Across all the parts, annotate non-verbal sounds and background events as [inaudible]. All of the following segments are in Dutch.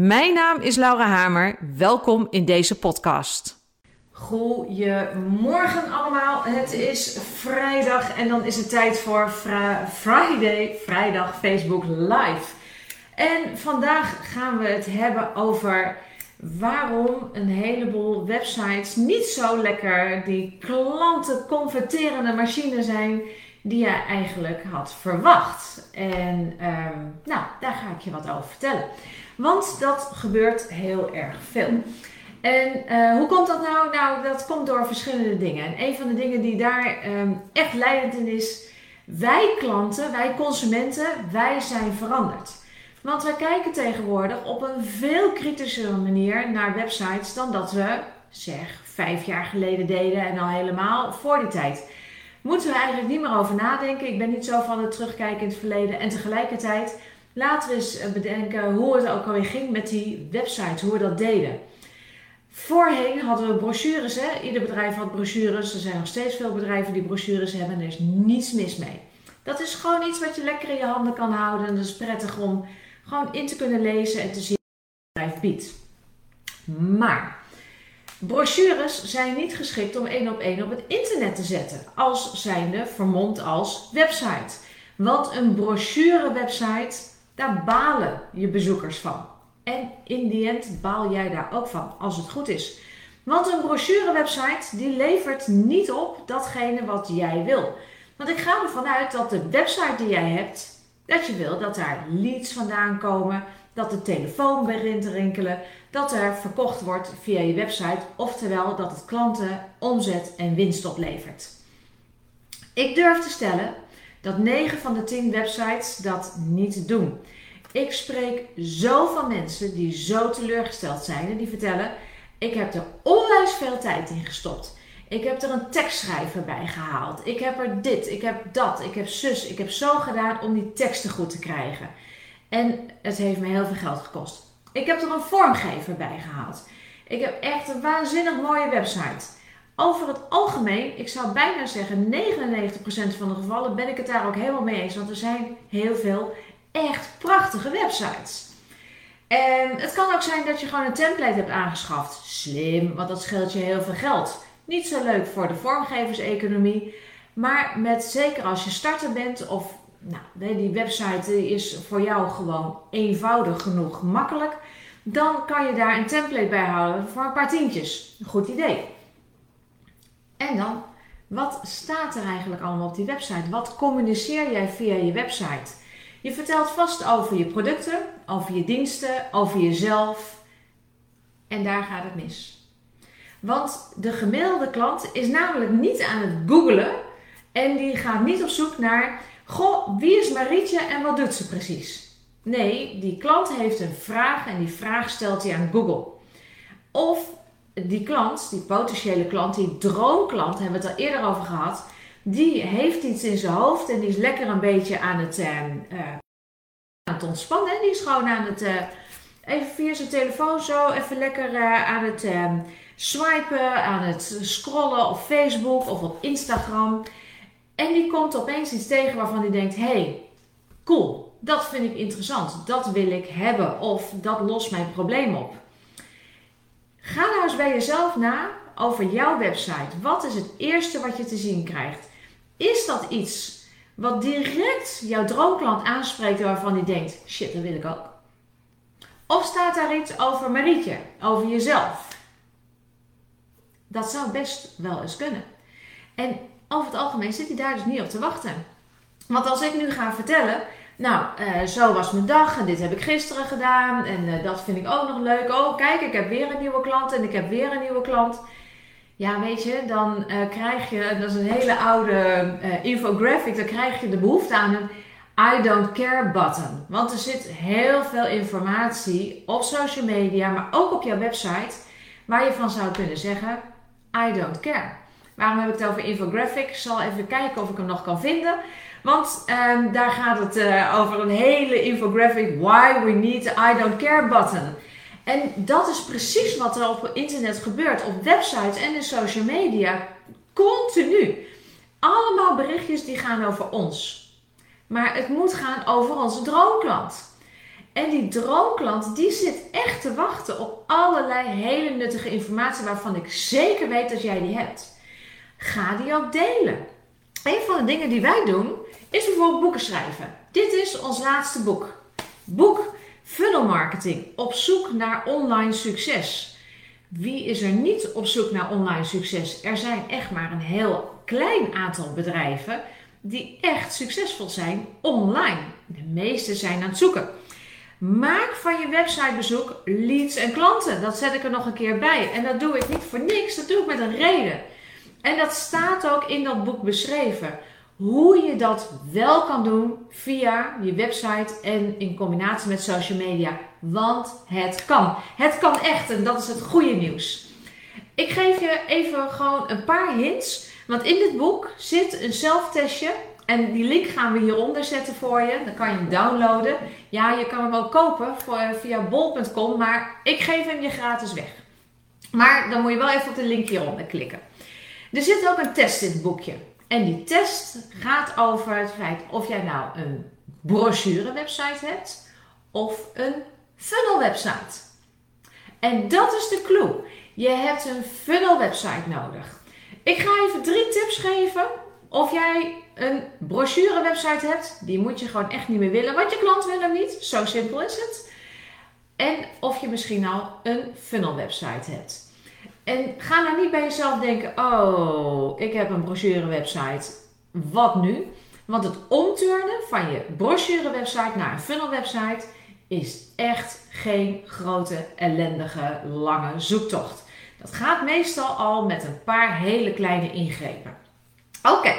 Mijn naam is Laura Hamer. Welkom in deze podcast. Goedemorgen allemaal. Het is vrijdag en dan is het tijd voor Friday, vrijdag Facebook Live. En vandaag gaan we het hebben over waarom een heleboel websites niet zo lekker die klanten converterende machine zijn die je eigenlijk had verwacht. En ehm, nou, daar ga ik je wat over vertellen. Want dat gebeurt heel erg veel. En uh, hoe komt dat nou? Nou, dat komt door verschillende dingen. En een van de dingen die daar um, echt leidend in is, wij klanten, wij consumenten, wij zijn veranderd. Want wij kijken tegenwoordig op een veel kritischere manier naar websites dan dat we, zeg, vijf jaar geleden deden en al helemaal voor die tijd. Moeten we eigenlijk niet meer over nadenken. Ik ben niet zo van het terugkijken in het verleden. En tegelijkertijd laten we eens eh, bedenken hoe het ook alweer ging met die websites, hoe we dat deden. Voorheen hadden we brochures. Hè? Ieder bedrijf had brochures. Er zijn nog steeds veel bedrijven die brochures hebben en er is niets mis mee. Dat is gewoon iets wat je lekker in je handen kan houden. En dat is prettig om gewoon in te kunnen lezen en te zien wat het bedrijf biedt. Maar brochures zijn niet geschikt om één op één op het internet te zetten. Als zijnde vermomd als website. Want een brochure website, daar balen je bezoekers van. En in die end baal jij daar ook van, als het goed is. Want een brochure-website die levert niet op datgene wat jij wil. Want ik ga ervan uit dat de website die jij hebt, dat je wil dat daar leads vandaan komen, dat de telefoon begint te rinkelen, dat er verkocht wordt via je website, oftewel dat het klanten omzet en winst oplevert. Ik durf te stellen dat 9 van de 10 websites dat niet doen. Ik spreek zoveel mensen die zo teleurgesteld zijn en die vertellen: Ik heb er onwijs veel tijd in gestopt. Ik heb er een tekstschrijver bij gehaald. Ik heb er dit, ik heb dat, ik heb zus, ik heb zo gedaan om die teksten goed te krijgen. En het heeft me heel veel geld gekost. Ik heb er een vormgever bij gehaald. Ik heb echt een waanzinnig mooie website. Over het algemeen, ik zou bijna zeggen 99% van de gevallen ben ik het daar ook helemaal mee eens. Want er zijn heel veel echt prachtige websites. En het kan ook zijn dat je gewoon een template hebt aangeschaft. Slim, want dat scheelt je heel veel geld. Niet zo leuk voor de vormgeverseconomie. Maar met, zeker als je starter bent of nou, die website is voor jou gewoon eenvoudig genoeg makkelijk. Dan kan je daar een template bij houden voor een paar tientjes. Goed idee. En dan, wat staat er eigenlijk allemaal op die website? Wat communiceer jij via je website? Je vertelt vast over je producten, over je diensten, over jezelf. En daar gaat het mis. Want de gemiddelde klant is namelijk niet aan het googlen en die gaat niet op zoek naar, goh, wie is Marietje en wat doet ze precies? Nee, die klant heeft een vraag en die vraag stelt hij aan Google. Of die klant, die potentiële klant, die droomklant, hebben we het al eerder over gehad, die heeft iets in zijn hoofd en die is lekker een beetje aan het, aan het ontspannen. Die is gewoon aan het, uh, even via zijn telefoon zo, even lekker uh, aan het swipen, aan het scrollen op Facebook of op Instagram. En die komt opeens iets tegen waarvan hij denkt: hey, cool, dat vind ik interessant, dat wil ik hebben of dat lost mijn probleem op. Ga nou eens bij jezelf na over jouw website. Wat is het eerste wat je te zien krijgt? Is dat iets wat direct jouw droomklant aanspreekt waarvan hij denkt: shit, dat wil ik ook? Of staat daar iets over Marietje, over jezelf? Dat zou best wel eens kunnen. En over het algemeen zit hij daar dus niet op te wachten. Want als ik nu ga vertellen, nou, uh, zo was mijn dag en dit heb ik gisteren gedaan en uh, dat vind ik ook nog leuk. Oh, kijk, ik heb weer een nieuwe klant en ik heb weer een nieuwe klant. Ja, weet je, dan uh, krijg je, dat is een hele oude infographic, dan krijg je de behoefte aan een I don't care button. Want er zit heel veel informatie op social media, maar ook op jouw website waar je van zou kunnen zeggen: I don't care. Waarom heb ik het over infographic? Ik zal even kijken of ik hem nog kan vinden. Want ehm, daar gaat het uh, over een hele infographic. Why we need the I don't care button. En dat is precies wat er op internet gebeurt. Op websites en in social media. Continu. Allemaal berichtjes die gaan over ons. Maar het moet gaan over onze droomklant. En die droomklant die zit echt te wachten op allerlei hele nuttige informatie waarvan ik zeker weet dat jij die hebt. Ga die ook delen. Een van de dingen die wij doen is bijvoorbeeld boeken schrijven. Dit is ons laatste boek. Boek Funnel Marketing. Op zoek naar online succes. Wie is er niet op zoek naar online succes? Er zijn echt maar een heel klein aantal bedrijven die echt succesvol zijn online. De meeste zijn aan het zoeken. Maak van je websitebezoek leads en klanten. Dat zet ik er nog een keer bij. En dat doe ik niet voor niks, dat doe ik met een reden. En dat staat ook in dat boek beschreven. Hoe je dat wel kan doen via je website en in combinatie met social media. Want het kan. Het kan echt en dat is het goede nieuws. Ik geef je even gewoon een paar hints. Want in dit boek zit een zelftestje. En die link gaan we hieronder zetten voor je. Dan kan je hem downloaden. Ja, je kan hem ook kopen via bol.com. Maar ik geef hem je gratis weg. Maar dan moet je wel even op de link hieronder klikken. Er zit ook een test in het boekje. En die test gaat over het feit of jij nou een brochure website hebt of een funnel website. En dat is de clue. Je hebt een funnel website nodig. Ik ga even drie tips geven of jij een brochure website hebt. Die moet je gewoon echt niet meer willen, want je klant wil hem niet. Zo simpel is het. En of je misschien al een funnel website hebt. En ga nou niet bij jezelf denken: oh, ik heb een brochure website. Wat nu? Want het omturnen van je brochure website naar een funnel website is echt geen grote, ellendige, lange zoektocht. Dat gaat meestal al met een paar hele kleine ingrepen. Oké,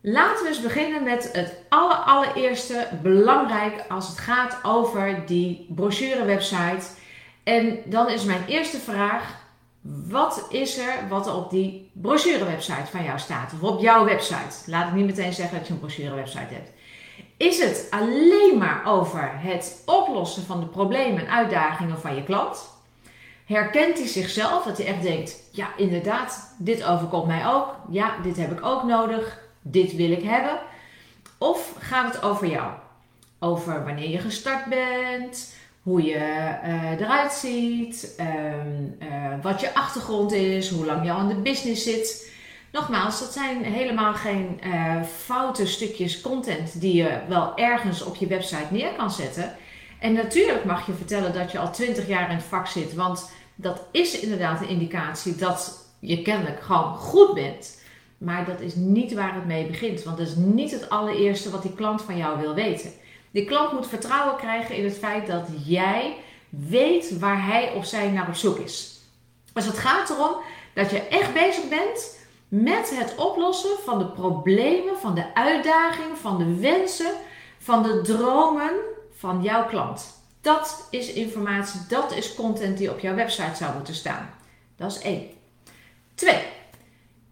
laten we eens beginnen met het aller, allereerste belangrijk als het gaat over die brochure website. En dan is mijn eerste vraag: wat is er wat er op die brochure website van jou staat? Of op jouw website? Laat ik niet meteen zeggen dat je een brochure website hebt. Is het alleen maar over het oplossen van de problemen en uitdagingen van je klant? Herkent hij zichzelf dat hij echt denkt: ja, inderdaad, dit overkomt mij ook. Ja, dit heb ik ook nodig. Dit wil ik hebben. Of gaat het over jou? Over wanneer je gestart bent, hoe je uh, eruit ziet, ehm, eh, wat je achtergrond is, hoe lang je al in de business zit. Nogmaals, dat zijn helemaal geen uh, foute stukjes content die je wel ergens op je website neer kan zetten. En natuurlijk mag je vertellen dat je al 20 jaar in het vak zit, want dat is inderdaad een indicatie dat je kennelijk gewoon goed bent. Maar dat is niet waar het mee begint, want dat is niet het allereerste wat die klant van jou wil weten. Die klant moet vertrouwen krijgen in het feit dat jij weet waar hij of zij naar op zoek is. Dus het gaat erom dat je echt bezig bent met het oplossen van de problemen, van de uitdagingen, van de wensen, van de dromen van jouw klant. Dat is informatie, dat is content die op jouw website zou moeten staan. Dat is één. Twee.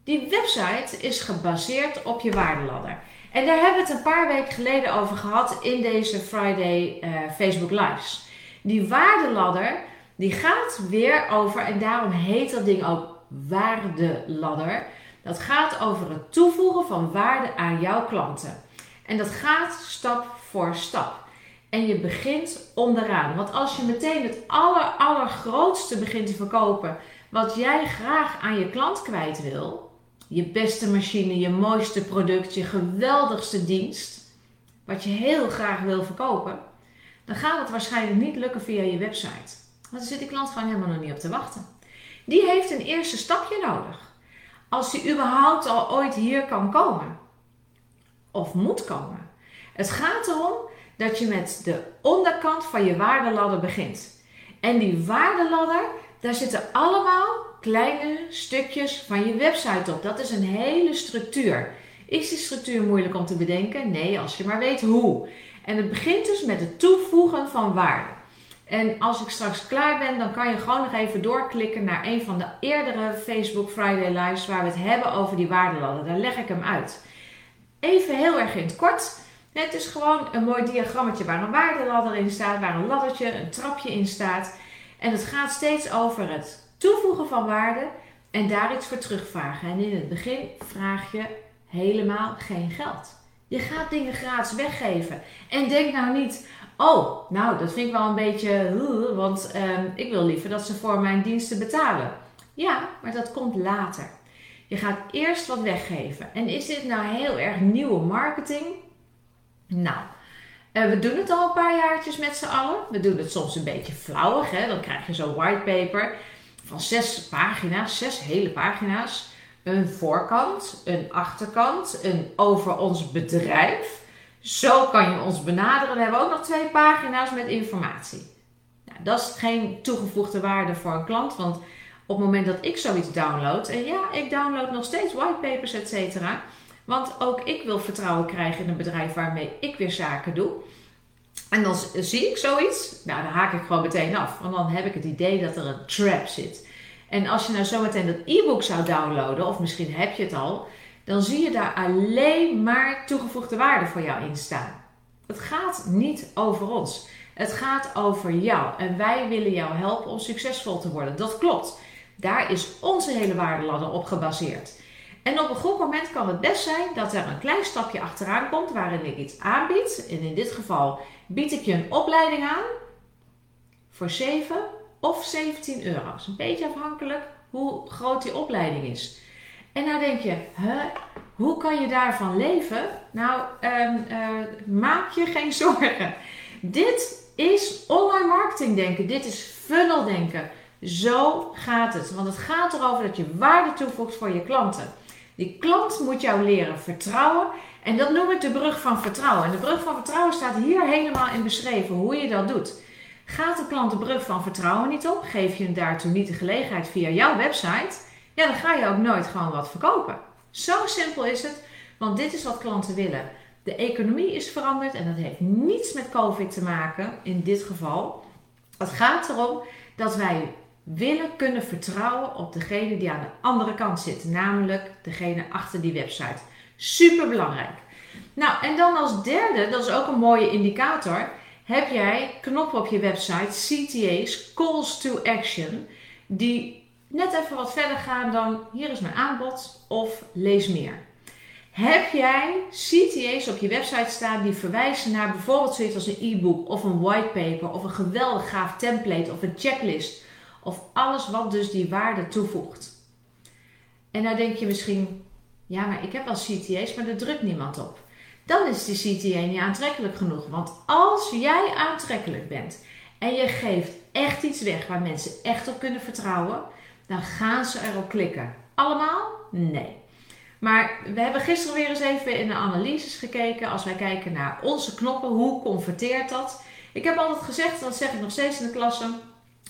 Die website is gebaseerd op je waardeladder. En daar hebben we het een paar weken geleden over gehad in deze Friday uh, Facebook Lives. Die waardeladder, die gaat weer over, en daarom heet dat ding ook waardeladder. Dat gaat over het toevoegen van waarde aan jouw klanten. En dat gaat stap voor stap. En je begint onderaan. Want als je meteen het aller, allergrootste begint te verkopen, wat jij graag aan je klant kwijt wil, je beste machine, je mooiste product, je geweldigste dienst, wat je heel graag wil verkopen, dan gaat het waarschijnlijk niet lukken via je website. Want daar zit die klant gewoon helemaal nog niet op te wachten. Die heeft een eerste stapje nodig. Als die überhaupt al ooit hier kan komen. Of moet komen. Het gaat erom dat je met de onderkant van je waardeladder begint. En die waardeladder, daar zitten allemaal kleine stukjes van je website op. Dat is een hele structuur. Is die structuur moeilijk om te bedenken? Nee, als je maar weet hoe. En het begint dus met het toevoegen van waarde. En als ik straks klaar ben, dan kan je gewoon nog even doorklikken naar een van de eerdere Facebook Friday Lives waar we het hebben over die waardeladder. Daar leg ik hem uit. Even heel erg in het kort. Het is gewoon een mooi diagrammetje waar een waardeladder in staat, waar een laddertje, een trapje in staat. En het gaat steeds over het toevoegen van waarde en daar iets voor terugvragen. En in het begin vraag je helemaal geen geld. Je gaat dingen gratis weggeven. En denk nou niet, oh, nou dat vind ik wel een beetje, want uh, ik wil liever dat ze voor mijn diensten betalen. Ja, maar dat komt later. Je gaat eerst wat weggeven. En is dit nou heel erg nieuwe marketing? Nou, uh, we doen het al een paar jaartjes met z'n allen. We doen het soms een beetje flauwig. Hè? Dan krijg je zo'n whitepaper van zes pagina's, zes hele pagina's. Een voorkant, een achterkant, een over ons bedrijf. Zo kan je ons benaderen. We hebben ook nog twee pagina's met informatie. Nou, dat is geen toegevoegde waarde voor een klant, want op het moment dat ik zoiets download, en ja, ik download nog steeds whitepapers, et cetera, want ook ik wil vertrouwen krijgen in een bedrijf waarmee ik weer zaken doe. En dan zie ik zoiets, nou dan haak ik gewoon meteen af, want dan heb ik het idee dat er een trap zit. En als je nou zometeen dat e-book zou downloaden, of misschien heb je het al, dan zie je daar alleen maar toegevoegde waarde voor jou in staan. Het gaat niet over ons. Het gaat over jou. En wij willen jou helpen om succesvol te worden. Dat klopt. Daar is onze hele waardeladder op gebaseerd. En op een goed moment kan het best zijn dat er een klein stapje achteraan komt waarin ik iets aanbied. En in dit geval bied ik je een opleiding aan voor 7 of 17 euro. Is een beetje afhankelijk hoe groot die opleiding is. En nou denk je, hoe kan je daarvan leven? Nou, um, uh, maak je geen [laughs] zorgen. Dit is online marketing denken. Dit is funnel denken. Zo gaat het. Want het gaat erover dat je waarde toevoegt voor je klanten. Die klant moet jou leren vertrouwen. En dat noem ik de brug van vertrouwen. En de brug van vertrouwen staat hier helemaal in beschreven hoe je dat doet. Gaat de klant de brug van vertrouwen niet op? Geef je hem daartoe niet de gelegenheid via jouw website? Ja, dan ga je ook nooit gewoon wat verkopen. Zo simpel is het, want dit is wat klanten willen. De economie is veranderd en dat heeft niets met COVID te maken in dit geval. Het gaat erom dat wij willen kunnen vertrouwen op degene die aan de andere kant zit, namelijk degene achter die website. Super belangrijk. Nou, en dan als derde, dat is ook een mooie indicator, heb jij knoppen op je website, CTA's, Calls to Action, die net even wat verder gaan dan hier is mijn aanbod of lees meer. Heb jij CTA's op je website staan die verwijzen naar bijvoorbeeld zoiets als een e-book of een whitepaper of een geweldig gaaf template of een checklist of alles wat dus die waarde toevoegt? En nou denk je misschien, ja, maar ik heb wel CTA's, maar er drukt niemand op dan is die CTA niet aantrekkelijk genoeg. Want als jij aantrekkelijk bent en je geeft echt iets weg waar mensen echt op kunnen vertrouwen, dan gaan ze erop klikken. Allemaal? Nee. Maar we hebben gisteren weer eens even in de analyses gekeken. Als wij kijken naar onze knoppen, hoe converteert dat? Ik heb altijd gezegd, dat zeg ik nog steeds in de klasse.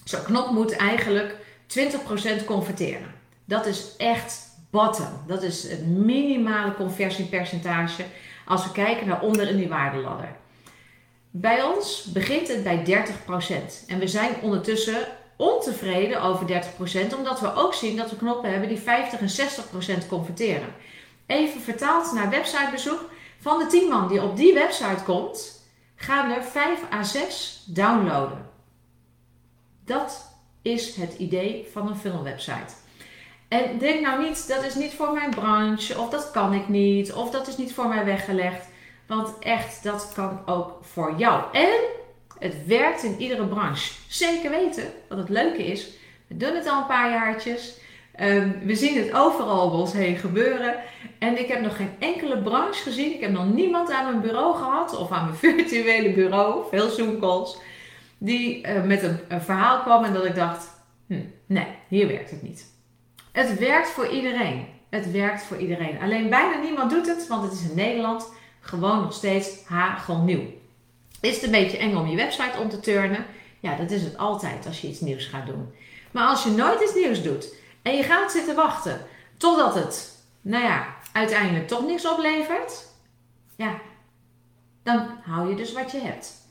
Zo'n knop moet eigenlijk 20% converteren. Dat is echt bottom. Dat is het minimale conversiepercentage als we kijken naar onder in die waardeladder. Bij ons begint het bij 30%. En we zijn ondertussen ontevreden over 30%, omdat we ook zien dat we knoppen hebben die 50 en 60% converteren. Even vertaald naar websitebezoek. Van de 10 man die op die website komt, gaan er 5 à 6 downloaden. Dat is het idee van een funnel website. En denk nou niet, dat is niet voor mijn branche, of dat kan ik niet, of dat is niet voor mij weggelegd. Want echt, dat kan ook voor jou. En het werkt in iedere branche. Zeker weten, wat het leuke is, we doen het al een paar jaartjes. Ehm, we zien het overal om ons heen gebeuren. En ik heb nog geen enkele branche gezien. Ik heb nog niemand aan mijn bureau gehad, of aan mijn [laughs] virtuele bureau, veel Zoom-calls, die uh, met een, een, verhaal kwam en dat ik dacht: hm, nee, hier werkt het niet. Het werkt voor iedereen. Het werkt voor iedereen. Alleen bijna niemand doet het, want het is in Nederland gewoon nog steeds hagelnieuw. Is het een beetje eng om je website om te turnen? Ja, dat is het altijd als je iets nieuws gaat doen. Maar als je nooit iets nieuws doet en je gaat zitten wachten totdat het, nou ja, uiteindelijk toch niks oplevert, ja, dan hou je dus wat je hebt.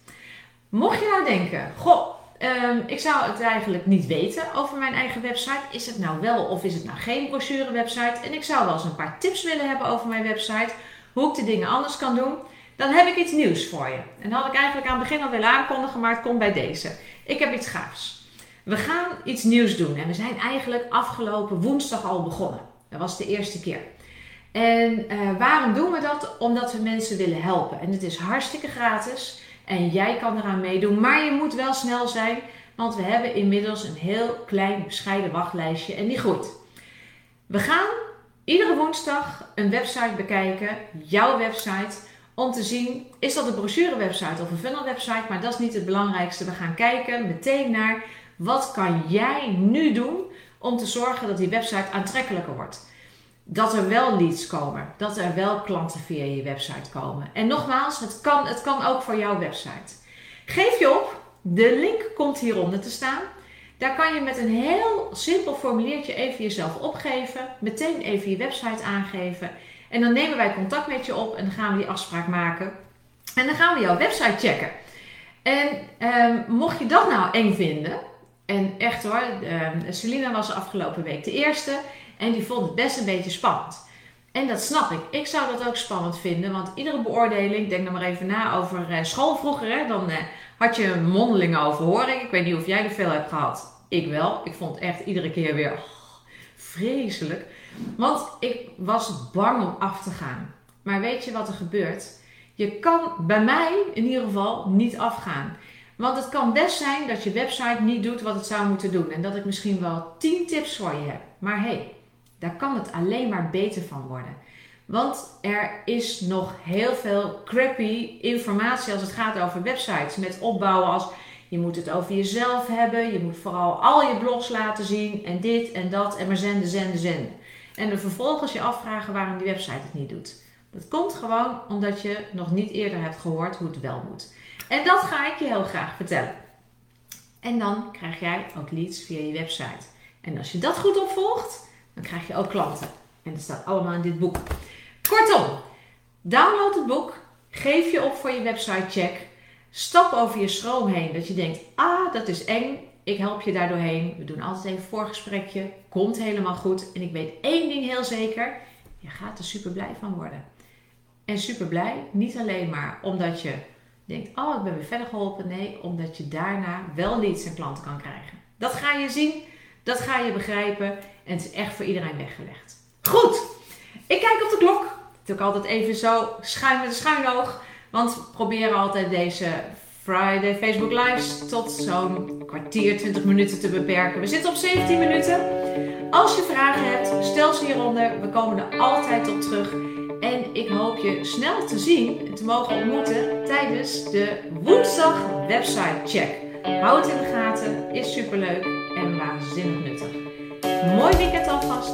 Mocht je nou denken, goh, Ehm, ik zou het eigenlijk niet weten over mijn eigen website. Is het nou wel of is het nou geen brochure website? En ik zou wel eens een paar tips willen hebben over mijn website. Hoe ik de dingen anders kan doen. Dan heb ik iets nieuws voor je. En dat had ik eigenlijk aan het begin al willen aankondigen, maar het komt bij deze. Ik heb iets gaafs. We gaan iets nieuws doen. En we zijn eigenlijk afgelopen woensdag al begonnen. Dat was de eerste keer. En uh, waarom doen we dat? Omdat we mensen willen helpen. En het is hartstikke gratis. En jij kan eraan meedoen. Maar je moet wel snel zijn. Want we hebben inmiddels een heel klein bescheiden wachtlijstje. En die groeit. We gaan iedere woensdag een website bekijken. Jouw website. Om te zien, is dat een brochure website of een funnel website? Maar dat is niet het belangrijkste. We gaan kijken meteen naar wat kan jij nu doen om te zorgen dat die website aantrekkelijker wordt. Dat er wel leads komen, dat er wel klanten via je website komen. En nogmaals, het kan, het kan ook voor jouw website. Geef je op, de link komt hieronder te staan. Daar kan je met een heel simpel formuliertje even jezelf opgeven, meteen even je website aangeven. En dan nemen wij contact met je op en dan gaan we die afspraak maken. En dan gaan we jouw website checken. En ehm, mocht je dat nou eng vinden, en echt hoor, uh, Selina was afgelopen week de eerste en die vond het best een beetje spannend. En dat snap ik. Ik zou dat ook spannend vinden, want iedere beoordeling, denk dan maar even na over uh, school vroeger, dan uh, had je een mondelinge overhoring. Ik weet niet of jij er veel hebt gehad. Ik wel. Ik vond echt iedere keer weer oh, vreselijk. Want ik was bang om af te gaan. Maar weet je wat er gebeurt? Je kan bij mij in ieder geval niet afgaan. Want het kan best zijn dat je website niet doet wat het zou moeten doen. En dat ik misschien wel 10 tips voor je heb. Maar hey, daar kan het alleen maar beter van worden. Want er is nog heel veel crappy informatie als het gaat over websites. Met opbouwen als je moet het over jezelf hebben. Je moet vooral al je blogs laten zien. En dit en dat. En maar zenden, zenden, zenden. En dan vervolgens je afvragen waarom die website het niet doet. Dat komt gewoon omdat je nog niet eerder hebt gehoord hoe het wel moet. En dat ga ik je heel graag vertellen. En dan krijg jij ook leads via je website. En als je dat goed opvolgt, dan krijg je ook klanten. En dat staat allemaal in dit boek. Kortom, download het boek. Geef je op voor je website check. Stap over je stroom heen. Dat je denkt, ah, dat is eng. Ik help je daar doorheen. We doen altijd even een voorgesprekje. Komt helemaal goed. En ik weet één ding heel zeker. Je gaat er super blij van worden. En super blij, niet alleen maar omdat je denkt, oh ik ben weer verder geholpen. Nee, omdat je daarna wel leads en klanten kan krijgen. Dat ga je zien, dat ga je begrijpen en het is echt voor iedereen weggelegd. Goed, ik kijk op de klok. Ik doe altijd even zo schuin met een schuin oog. Want we proberen altijd deze Friday Facebook Lives tot zo'n kwartier, 20 minuten te beperken. We zitten op 17 minuten. Als je vragen hebt, stel ze hieronder. We komen er altijd op terug. En ik hoop je snel te zien en te mogen ontmoeten tijdens de woensdag website check. Houd het in de gaten, is superleuk en waanzinnig nuttig. Mooi weekend alvast